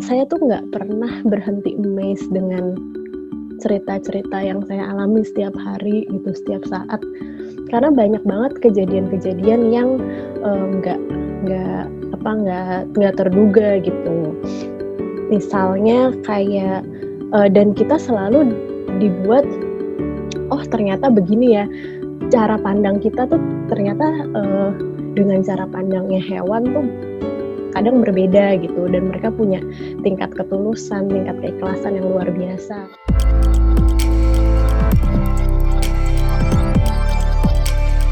saya tuh nggak pernah berhenti amazed dengan cerita-cerita yang saya alami setiap hari gitu setiap saat. Karena banyak banget kejadian-kejadian yang nggak uh, nggak apa nggak nggak terduga gitu. Misalnya kayak uh, dan kita selalu dibuat oh ternyata begini ya cara pandang kita tuh ternyata uh, dengan cara pandangnya hewan tuh kadang berbeda gitu dan mereka punya tingkat ketulusan, tingkat keikhlasan yang luar biasa.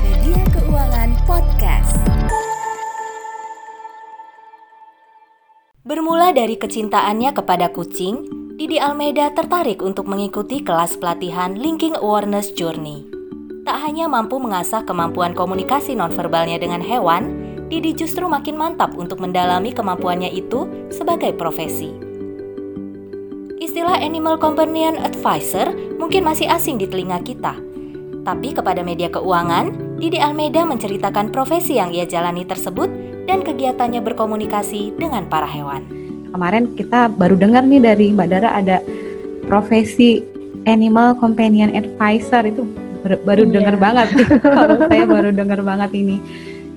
Media Keuangan Podcast. Bermula dari kecintaannya kepada kucing, Didi Almeida tertarik untuk mengikuti kelas pelatihan Linking Awareness Journey. Tak hanya mampu mengasah kemampuan komunikasi nonverbalnya dengan hewan, Didi justru makin mantap untuk mendalami kemampuannya itu sebagai profesi. Istilah Animal Companion Advisor mungkin masih asing di telinga kita. Tapi kepada media keuangan, Didi Almeida menceritakan profesi yang ia jalani tersebut dan kegiatannya berkomunikasi dengan para hewan kemarin kita baru dengar nih dari Mbak Dara ada profesi Animal Companion Advisor itu baru iya. dengar banget kalau saya baru dengar banget ini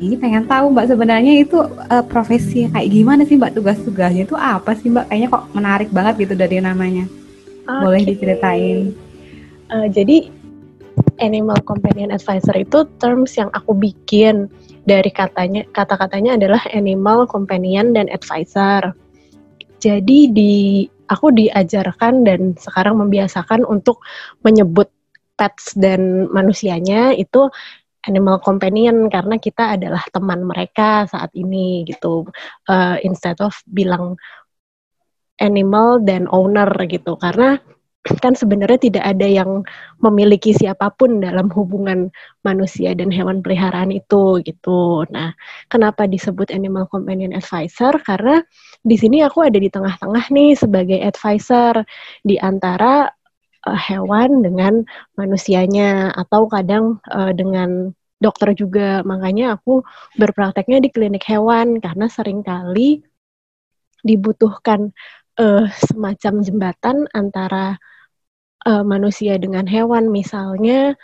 ini pengen tahu Mbak sebenarnya itu uh, profesi kayak gimana sih Mbak? Tugas-tugasnya itu apa sih Mbak? Kayaknya kok menarik banget gitu dari namanya. Okay. boleh diceritain. Uh, jadi Animal Companion Advisor itu terms yang aku bikin dari katanya kata-katanya adalah Animal Companion dan Advisor. Jadi di aku diajarkan dan sekarang membiasakan untuk menyebut pets dan manusianya itu animal companion karena kita adalah teman mereka saat ini gitu uh, instead of bilang animal dan owner gitu karena kan sebenarnya tidak ada yang memiliki siapa pun dalam hubungan manusia dan hewan peliharaan itu gitu. Nah, kenapa disebut animal companion advisor? Karena di sini aku ada di tengah-tengah nih sebagai advisor di antara uh, hewan dengan manusianya atau kadang uh, dengan dokter juga. Makanya aku berprakteknya di klinik hewan karena sering kali dibutuhkan uh, semacam jembatan antara uh, manusia dengan hewan. Misalnya,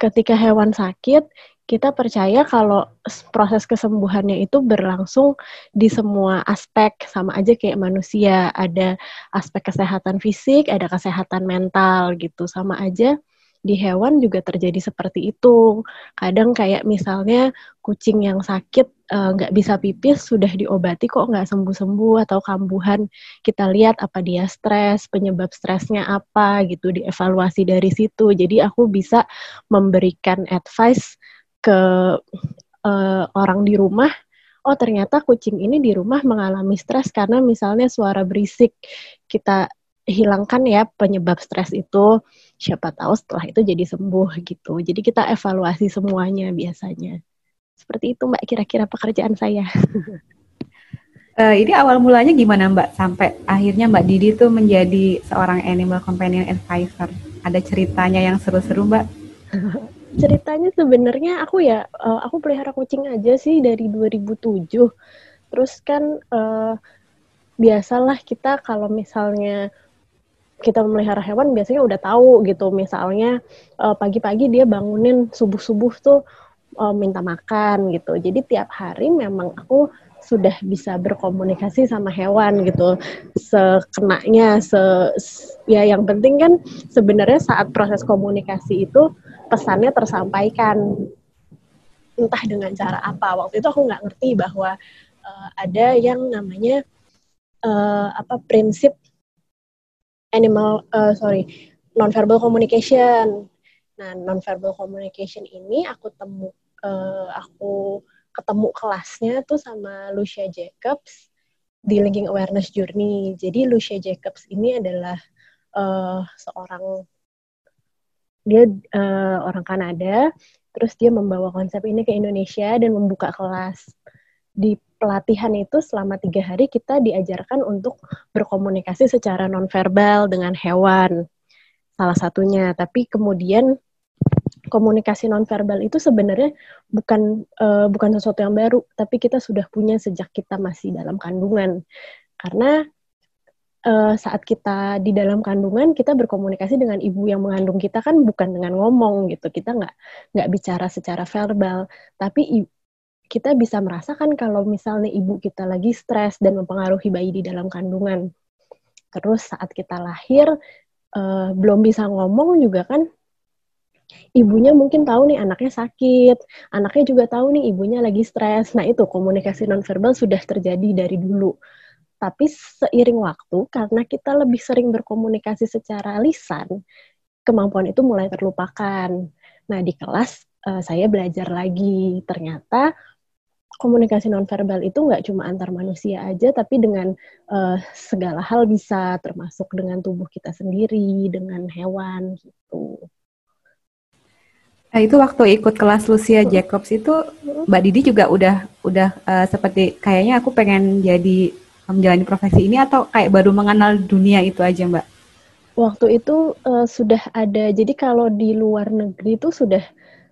ketika hewan sakit, kita percaya kalau proses kesembuhannya itu berlangsung di semua aspek, sama aja kayak manusia. Ada aspek kesehatan fisik, ada kesehatan mental gitu, sama aja di hewan juga terjadi seperti itu. Kadang kayak misalnya kucing yang sakit eh, nggak uh, bisa pipis sudah diobati kok nggak sembuh-sembuh atau kambuhan kita lihat apa dia stres, penyebab stresnya apa gitu dievaluasi dari situ. Jadi aku bisa memberikan advice ke uh, orang di rumah oh ternyata kucing ini di rumah mengalami stres karena misalnya suara berisik kita hilangkan ya penyebab stres itu. Siapa tahu setelah itu jadi sembuh gitu. Jadi kita evaluasi semuanya biasanya. Seperti itu mbak kira-kira pekerjaan saya. Uh, ini awal mulanya gimana mbak? Sampai akhirnya mbak Didi tuh menjadi seorang animal companion advisor. Ada ceritanya yang seru-seru mbak ceritanya sebenarnya aku ya uh, aku pelihara kucing aja sih dari 2007 terus kan uh, biasalah kita kalau misalnya kita memelihara hewan biasanya udah tahu gitu. Misalnya uh, pagi-pagi dia bangunin subuh-subuh tuh uh, minta makan gitu. Jadi tiap hari memang aku sudah bisa berkomunikasi sama hewan gitu. Sekenanya se ya yang penting kan sebenarnya saat proses komunikasi itu pesannya tersampaikan entah dengan cara apa waktu itu aku nggak ngerti bahwa uh, ada yang namanya uh, apa prinsip animal uh, sorry nonverbal communication. Nah, nonverbal communication ini aku temu uh, aku ketemu kelasnya tuh sama Lucia Jacobs di Linking Awareness Journey. Jadi Lucia Jacobs ini adalah uh, seorang dia uh, orang Kanada, terus dia membawa konsep ini ke Indonesia dan membuka kelas. Di pelatihan itu selama tiga hari kita diajarkan untuk berkomunikasi secara nonverbal dengan hewan salah satunya. Tapi kemudian komunikasi nonverbal itu sebenarnya bukan uh, bukan sesuatu yang baru tapi kita sudah punya sejak kita masih dalam kandungan. Karena uh, saat kita di dalam kandungan kita berkomunikasi dengan ibu yang mengandung kita kan bukan dengan ngomong gitu kita nggak nggak bicara secara verbal tapi kita bisa merasakan kalau misalnya ibu kita lagi stres dan mempengaruhi bayi di dalam kandungan terus saat kita lahir uh, belum bisa ngomong juga kan ibunya mungkin tahu nih anaknya sakit, anaknya juga tahu nih ibunya lagi stres. Nah itu komunikasi nonverbal sudah terjadi dari dulu. Tapi seiring waktu, karena kita lebih sering berkomunikasi secara lisan, kemampuan itu mulai terlupakan. Nah, di kelas uh, saya belajar lagi. Ternyata komunikasi nonverbal itu nggak cuma antar manusia aja, tapi dengan uh, segala hal bisa, termasuk dengan tubuh kita sendiri, dengan hewan gitu. Nah, itu waktu ikut kelas Lucia Jacobs itu Mbak Didi juga udah udah uh, seperti kayaknya aku pengen jadi menjalani profesi ini atau kayak baru mengenal dunia itu aja Mbak? Waktu itu uh, sudah ada, jadi kalau di luar negeri itu sudah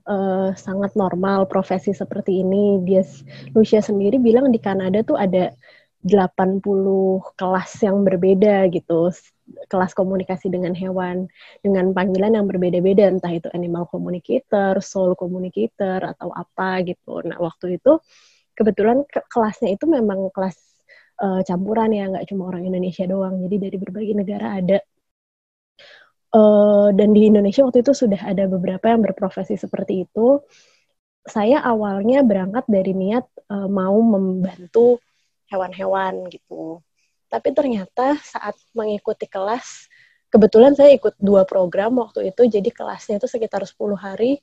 uh, sangat normal profesi seperti ini. Dia Lucia sendiri bilang di Kanada tuh ada 80 kelas yang berbeda gitu kelas komunikasi dengan hewan dengan panggilan yang berbeda-beda entah itu animal communicator, soul communicator atau apa gitu. Nah, waktu itu kebetulan ke kelasnya itu memang kelas uh, campuran ya nggak cuma orang Indonesia doang. Jadi dari berbagai negara ada. Uh, dan di Indonesia waktu itu sudah ada beberapa yang berprofesi seperti itu. Saya awalnya berangkat dari niat uh, mau membantu hewan-hewan gitu. Tapi ternyata saat mengikuti kelas kebetulan saya ikut dua program waktu itu jadi kelasnya itu sekitar 10 hari.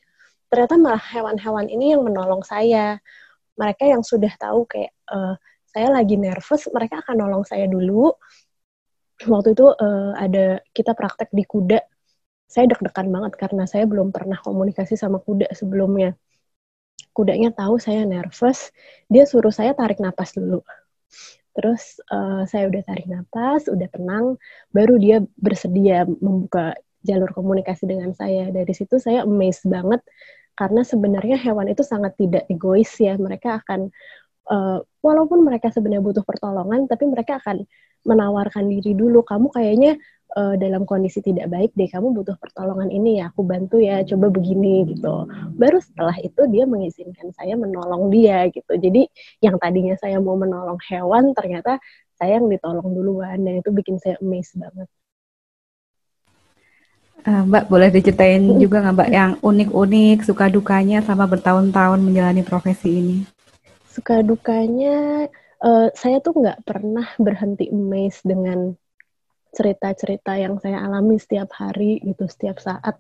Ternyata malah hewan-hewan ini yang menolong saya. Mereka yang sudah tahu kayak uh, saya lagi nervous, mereka akan nolong saya dulu. Waktu itu uh, ada kita praktek di kuda. Saya deg-degan banget karena saya belum pernah komunikasi sama kuda sebelumnya. Kudanya tahu saya nervous, dia suruh saya tarik napas dulu. Terus uh, saya udah tarik napas, udah tenang, baru dia bersedia membuka jalur komunikasi dengan saya. Dari situ saya amazed banget karena sebenarnya hewan itu sangat tidak egois ya. Mereka akan uh, walaupun mereka sebenarnya butuh pertolongan, tapi mereka akan menawarkan diri dulu. Kamu kayaknya uh, dalam kondisi tidak baik deh, kamu butuh pertolongan ini ya, aku bantu ya, coba begini gitu. Baru setelah itu dia mengizinkan saya menolong dia gitu. Jadi yang tadinya saya mau menolong hewan, ternyata saya yang ditolong duluan dan itu bikin saya amazed banget. Uh, Mbak boleh diceritain juga nggak Mbak yang unik-unik suka dukanya sama bertahun-tahun menjalani profesi ini? Suka dukanya uh, saya tuh nggak pernah berhenti amazed dengan cerita-cerita yang saya alami setiap hari gitu setiap saat.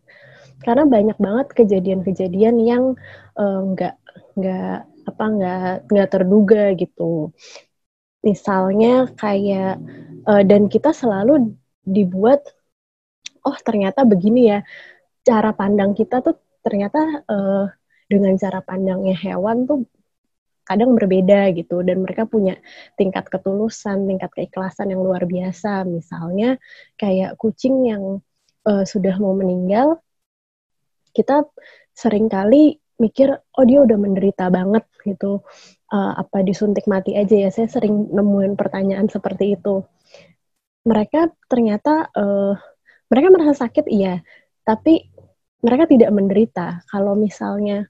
Karena banyak banget kejadian-kejadian yang eh, nggak uh, nggak apa nggak nggak terduga gitu. Misalnya kayak uh, dan kita selalu dibuat oh ternyata begini ya cara pandang kita tuh ternyata uh, dengan cara pandangnya hewan tuh kadang berbeda gitu dan mereka punya tingkat ketulusan, tingkat keikhlasan yang luar biasa. Misalnya kayak kucing yang uh, sudah mau meninggal, kita sering kali mikir oh dia udah menderita banget gitu. Uh, apa disuntik mati aja ya? Saya sering nemuin pertanyaan seperti itu. Mereka ternyata uh, mereka merasa sakit iya, tapi mereka tidak menderita. Kalau misalnya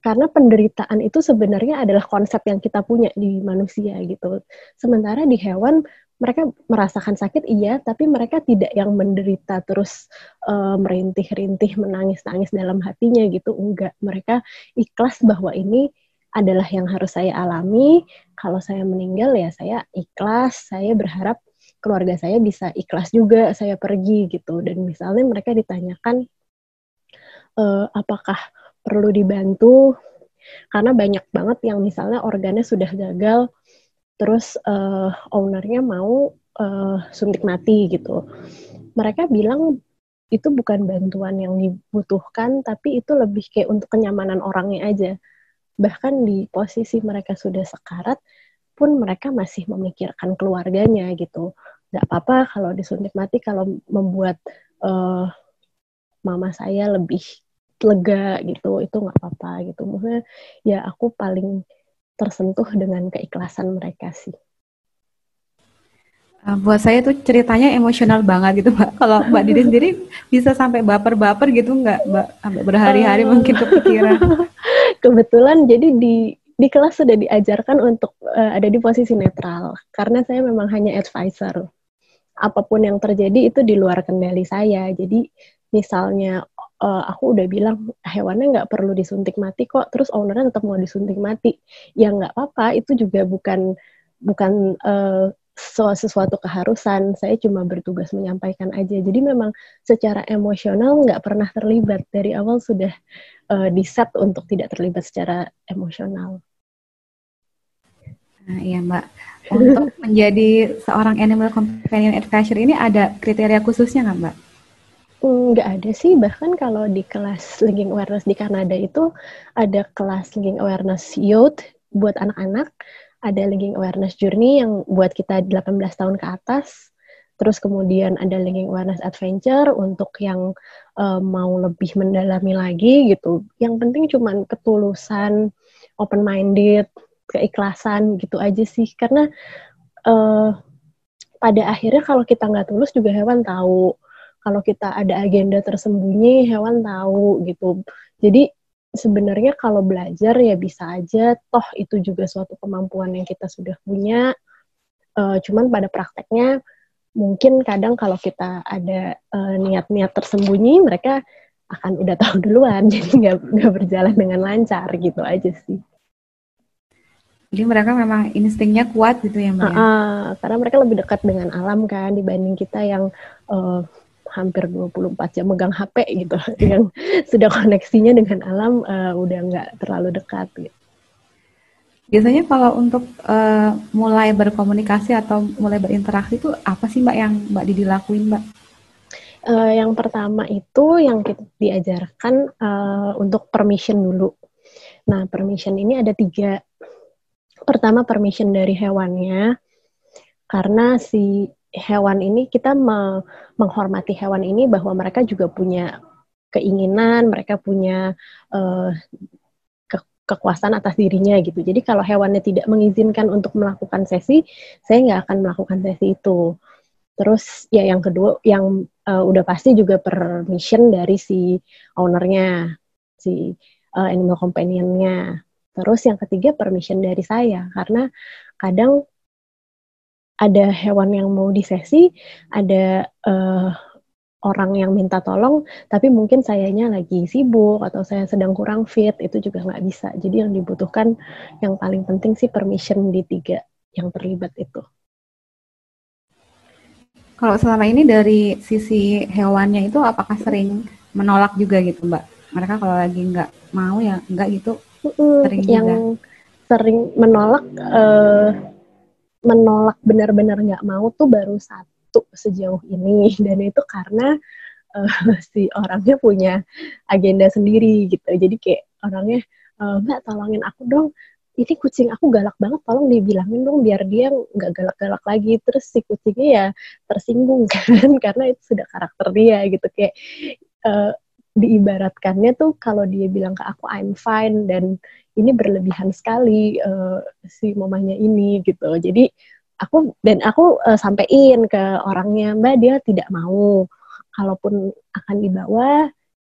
karena penderitaan itu sebenarnya adalah konsep yang kita punya di manusia gitu. Sementara di hewan mereka merasakan sakit iya, tapi mereka tidak yang menderita terus uh, merintih-rintih, menangis-nangis dalam hatinya gitu. Enggak, mereka ikhlas bahwa ini adalah yang harus saya alami. Kalau saya meninggal ya saya ikhlas, saya berharap keluarga saya bisa ikhlas juga saya pergi gitu. Dan misalnya mereka ditanyakan uh, apakah perlu dibantu karena banyak banget yang misalnya organnya sudah gagal terus uh, ownernya mau uh, suntik mati gitu. Mereka bilang itu bukan bantuan yang dibutuhkan tapi itu lebih kayak untuk kenyamanan orangnya aja. Bahkan di posisi mereka sudah sekarat pun mereka masih memikirkan keluarganya gitu. Nggak apa-apa kalau disuntik mati kalau membuat uh, mama saya lebih lega gitu itu nggak apa-apa gitu maksudnya ya aku paling tersentuh dengan keikhlasan mereka sih Uh, buat saya tuh ceritanya emosional banget gitu mbak. Kalau mbak Didi sendiri bisa sampai baper-baper gitu nggak mbak? Sampai berhari-hari mungkin kepikiran. Kebetulan jadi di di kelas sudah diajarkan untuk uh, ada di posisi netral karena saya memang hanya advisor. Apa pun yang terjadi itu di luar kendali saya. Jadi misalnya uh, aku udah bilang hewannya nggak perlu disuntik mati kok, terus ownernya tetap mau disuntik mati, ya nggak apa-apa. Itu juga bukan bukan uh, sesuatu keharusan, saya cuma bertugas menyampaikan aja. Jadi memang secara emosional nggak pernah terlibat dari awal sudah uh, diset untuk tidak terlibat secara emosional. Nah, iya Mbak, untuk menjadi seorang animal companion advisor ini ada kriteria khususnya nggak Mbak? Nggak ada sih, bahkan kalau di kelas linking awareness di Kanada itu ada kelas linking awareness youth buat anak-anak, ada linking awareness journey yang buat kita 18 tahun ke atas. Terus kemudian ada linking awareness adventure untuk yang uh, mau lebih mendalami lagi gitu. Yang penting cuman ketulusan, open minded, keikhlasan gitu aja sih. Karena uh, pada akhirnya kalau kita nggak tulus juga hewan tahu. Kalau kita ada agenda tersembunyi, hewan tahu gitu. Jadi sebenarnya kalau belajar ya bisa aja toh itu juga suatu kemampuan yang kita sudah punya uh, cuman pada prakteknya mungkin kadang kalau kita ada uh, niat-niat tersembunyi mereka akan udah tahu duluan jadi nggak nggak berjalan dengan lancar gitu aja sih jadi mereka memang instingnya kuat gitu ya mbak? Uh, uh, karena mereka lebih dekat dengan alam kan dibanding kita yang uh, hampir 24 jam megang HP gitu yang sudah koneksinya dengan alam uh, udah nggak terlalu dekat gitu. Biasanya kalau untuk uh, mulai berkomunikasi atau mulai berinteraksi itu apa sih Mbak yang Mbak Didi lakuin Mbak? Uh, yang pertama itu yang kita diajarkan uh, untuk permission dulu. Nah permission ini ada tiga. Pertama permission dari hewannya, karena si hewan ini kita me menghormati hewan ini bahwa mereka juga punya keinginan, mereka punya uh, ke kekuasaan atas dirinya gitu. Jadi kalau hewannya tidak mengizinkan untuk melakukan sesi, saya nggak akan melakukan sesi itu. Terus ya yang kedua, yang uh, udah pasti juga permission dari si ownernya, si uh, animal companionnya. Terus yang ketiga permission dari saya karena kadang ada hewan yang mau di sesi, ada uh, orang yang minta tolong, tapi mungkin sayanya lagi sibuk atau saya sedang kurang fit, itu juga nggak bisa. Jadi yang dibutuhkan yang paling penting sih permission di tiga yang terlibat itu. Kalau selama ini dari sisi hewannya itu apakah sering menolak juga gitu Mbak? Mereka kalau lagi nggak mau ya nggak gitu? Sering yang juga. sering menolak uh, menolak benar-benar nggak mau tuh baru satu sejauh ini. Dan itu karena uh, si orangnya punya agenda sendiri gitu. Jadi kayak orangnya uh, mbak tolongin aku dong. Ini kucing aku galak banget tolong dibilangin dong biar dia nggak galak-galak lagi. Terus si kucingnya ya tersinggung kan karena itu sudah karakter dia gitu. Kayak uh, diibaratkannya tuh kalau dia bilang ke aku I'm fine dan ini berlebihan sekali uh, si mamanya ini gitu. Jadi aku dan aku uh, sampein ke orangnya mbak dia tidak mau. Kalaupun akan dibawa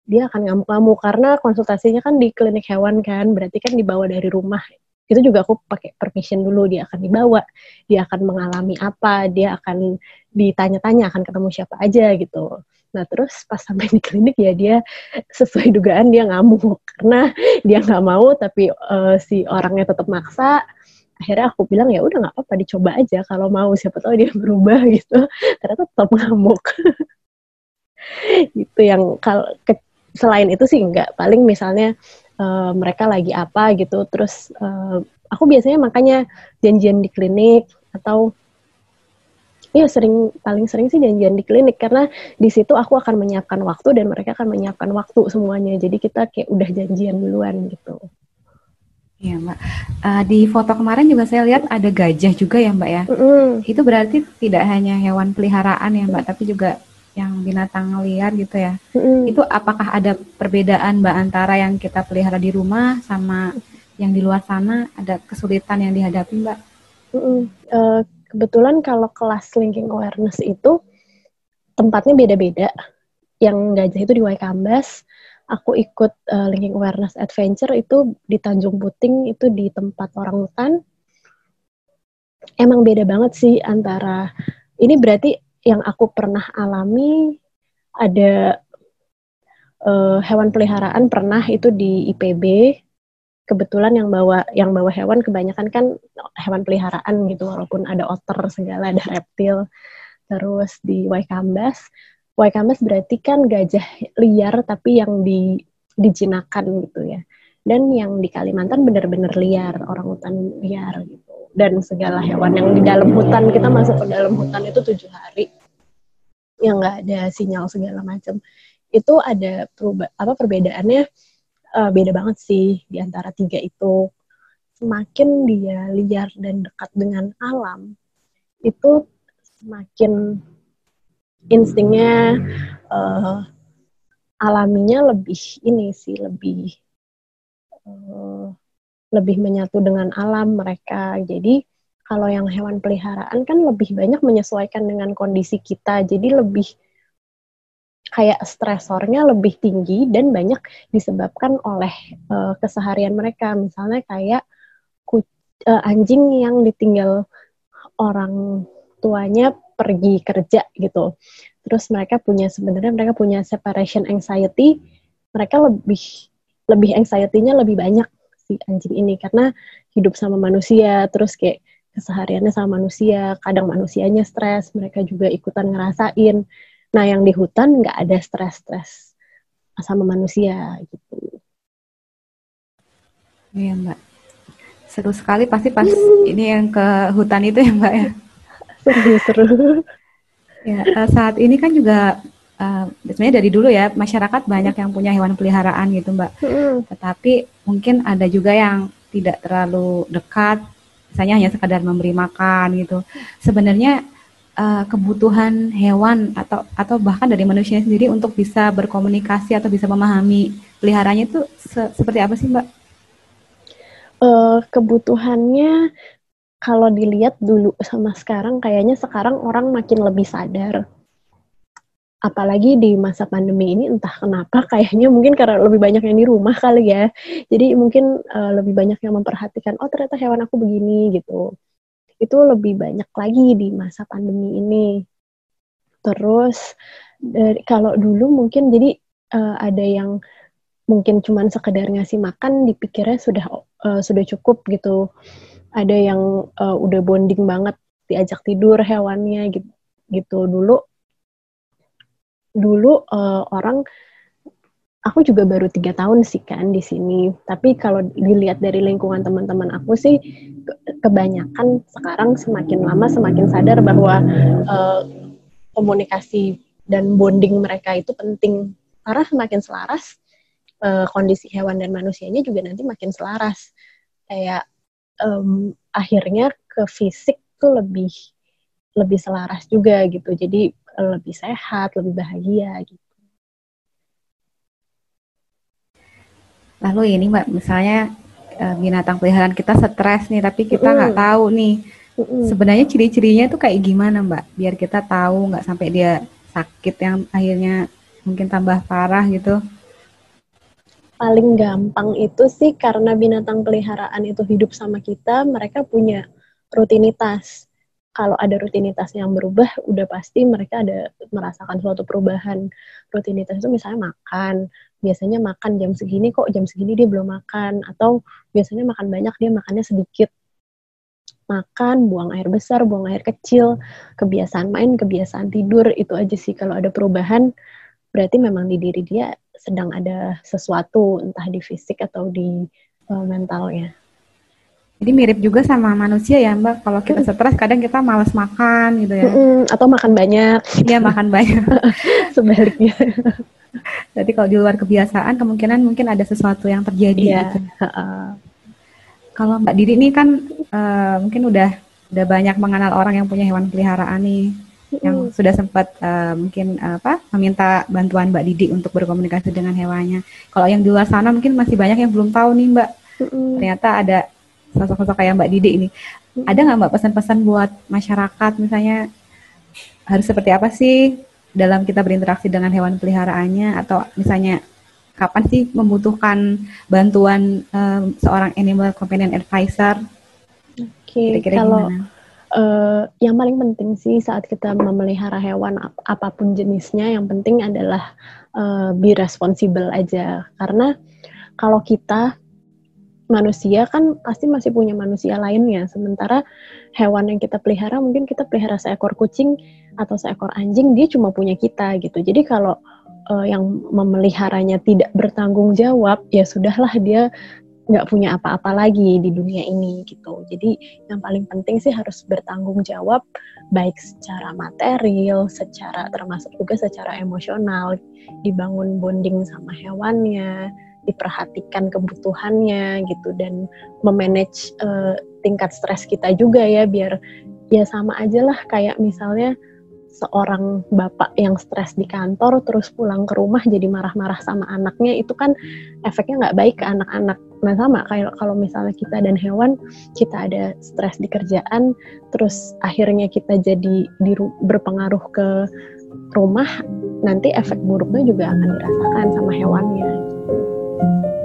dia akan ngamuk-ngamuk. Karena konsultasinya kan di klinik hewan kan berarti kan dibawa dari rumah. Itu juga aku pakai permission dulu dia akan dibawa. Dia akan mengalami apa dia akan ditanya-tanya akan ketemu siapa aja gitu Nah terus pas sampai di klinik ya dia sesuai dugaan dia ngamuk karena dia nggak mau tapi uh, si orangnya tetap maksa. Akhirnya aku bilang ya udah nggak apa-apa dicoba aja kalau mau siapa tahu dia berubah gitu. Ternyata tetap ngamuk. itu yang kalau selain itu sih nggak paling misalnya uh, mereka lagi apa gitu terus uh, aku biasanya makanya janjian di klinik atau Iya sering paling sering sih janjian di klinik karena di situ aku akan menyiapkan waktu dan mereka akan menyiapkan waktu semuanya. Jadi kita kayak udah janjian duluan gitu. Iya mbak. Uh, di foto kemarin juga saya lihat ada gajah juga ya mbak ya. Mm -hmm. Itu berarti tidak hanya hewan peliharaan ya mbak, tapi juga yang binatang liar gitu ya. Mm -hmm. Itu apakah ada perbedaan mbak antara yang kita pelihara di rumah sama yang di luar sana? Ada kesulitan yang dihadapi mbak? Mm -hmm. uh, kebetulan kalau kelas linking awareness itu tempatnya beda-beda. Yang gajah itu di Waikambas, aku ikut uh, linking awareness adventure itu di Tanjung Puting itu di tempat orang hutan. Emang beda banget sih antara ini berarti yang aku pernah alami ada uh, hewan peliharaan pernah itu di IPB kebetulan yang bawa yang bawa hewan kebanyakan kan hewan peliharaan gitu walaupun ada otter segala ada reptil. Terus di Waikambas Waikambas berarti kan gajah liar tapi yang di dijinakan gitu ya. Dan yang di Kalimantan benar-benar liar orang hutan liar gitu. Dan segala hewan yang di dalam hutan kita masuk ke dalam hutan itu tujuh hari yang nggak ada sinyal segala macam. Itu ada perubah apa perbedaannya uh, beda banget sih di antara tiga itu. Semakin dia liar dan dekat dengan alam, itu semakin instingnya uh, alaminya lebih ini sih lebih uh, lebih menyatu dengan alam mereka. Jadi kalau yang hewan peliharaan kan lebih banyak menyesuaikan dengan kondisi kita. Jadi lebih kayak stresornya lebih tinggi dan banyak disebabkan oleh uh, keseharian mereka. Misalnya kayak uh, anjing yang ditinggal orang tuanya pergi kerja gitu. Terus mereka punya sebenarnya mereka punya separation anxiety. Mereka lebih lebih anxiety-nya lebih banyak si anjing ini karena hidup sama manusia terus kayak kesehariannya sama manusia kadang manusianya stres mereka juga ikutan ngerasain Nah, yang di hutan nggak ada stres-stres sama manusia gitu. Iya, Mbak. Seru sekali pasti pas hmm. ini yang ke hutan itu ya, Mbak ya. Seru-seru. ya, eh, saat ini kan juga uh, sebenarnya dari dulu ya masyarakat banyak yang punya hewan peliharaan gitu, Mbak. Hmm. Tetapi mungkin ada juga yang tidak terlalu dekat, misalnya hanya sekadar memberi makan gitu. Sebenarnya uh, kebutuhan hewan atau atau bahkan dari manusia sendiri untuk bisa berkomunikasi atau bisa memahami peliharanya itu se seperti apa sih Mbak? Uh, kebutuhannya kalau dilihat dulu sama sekarang kayaknya sekarang orang makin lebih sadar. Apalagi di masa pandemi ini entah kenapa kayaknya mungkin karena lebih banyak yang di rumah kali ya. Jadi mungkin uh, lebih banyak yang memperhatikan oh ternyata hewan aku begini gitu itu lebih banyak lagi di masa pandemi ini. Terus dari kalau dulu mungkin jadi uh, ada yang mungkin cuma sekedar ngasih makan dipikirnya sudah uh, sudah cukup gitu. Ada yang uh, udah bonding banget diajak tidur hewannya gitu, gitu. dulu dulu uh, orang aku juga baru tiga tahun sih kan di sini. Tapi kalau dilihat dari lingkungan teman-teman aku sih, kebanyakan sekarang semakin lama semakin sadar bahwa uh, komunikasi dan bonding mereka itu penting. Karena semakin selaras, uh, kondisi hewan dan manusianya juga nanti makin selaras. Kayak um, akhirnya ke fisik tuh lebih lebih selaras juga gitu. Jadi lebih sehat, lebih bahagia gitu. Lalu ini mbak, misalnya uh, binatang peliharaan kita stres nih, tapi kita nggak mm. tahu nih mm. sebenarnya ciri-cirinya tuh kayak gimana mbak, biar kita tahu nggak sampai dia sakit yang akhirnya mungkin tambah parah gitu. Paling gampang itu sih karena binatang peliharaan itu hidup sama kita, mereka punya rutinitas kalau ada rutinitas yang berubah, udah pasti mereka ada merasakan suatu perubahan. Rutinitas itu misalnya makan, biasanya makan jam segini kok jam segini dia belum makan, atau biasanya makan banyak dia makannya sedikit. Makan, buang air besar, buang air kecil, kebiasaan main, kebiasaan tidur, itu aja sih kalau ada perubahan, berarti memang di diri dia sedang ada sesuatu, entah di fisik atau di uh, mentalnya. Jadi mirip juga sama manusia ya Mbak. Kalau kita stres kadang kita malas makan gitu ya. atau makan banyak. Iya makan banyak. Sebaliknya. Jadi kalau di luar kebiasaan kemungkinan mungkin ada sesuatu yang terjadi yeah. gitu. Kalau Mbak Didi ini kan uh, mungkin udah udah banyak mengenal orang yang punya hewan peliharaan nih. Mm. Yang sudah sempat uh, mungkin uh, apa meminta bantuan Mbak Didi untuk berkomunikasi dengan hewannya. Kalau yang di luar sana mungkin masih banyak yang belum tahu nih Mbak. Mm. Ternyata ada sosok-sosok kayak Mbak Didi ini. ada nggak mbak pesan-pesan buat masyarakat misalnya harus seperti apa sih dalam kita berinteraksi dengan hewan peliharaannya atau misalnya kapan sih membutuhkan bantuan um, seorang animal companion advisor? Oke, okay, kalau uh, yang paling penting sih saat kita memelihara hewan ap apa pun jenisnya, yang penting adalah uh, be responsible aja. Karena kalau kita manusia kan pasti masih punya manusia lainnya, sementara hewan yang kita pelihara mungkin kita pelihara seekor kucing atau seekor anjing, dia cuma punya kita gitu. Jadi kalau uh, yang memeliharanya tidak bertanggung jawab, ya sudahlah dia nggak punya apa-apa lagi di dunia ini gitu. Jadi yang paling penting sih harus bertanggung jawab baik secara material, secara termasuk juga secara emosional, dibangun bonding sama hewannya, diperhatikan kebutuhannya gitu dan memanage uh, tingkat stres kita juga ya biar ya sama aja lah kayak misalnya seorang bapak yang stres di kantor terus pulang ke rumah jadi marah-marah sama anaknya itu kan efeknya nggak baik ke anak-anak. Nah sama kayak kalau misalnya kita dan hewan kita ada stres di kerjaan terus akhirnya kita jadi di, berpengaruh ke rumah nanti efek buruknya juga akan dirasakan sama hewannya. Thank you.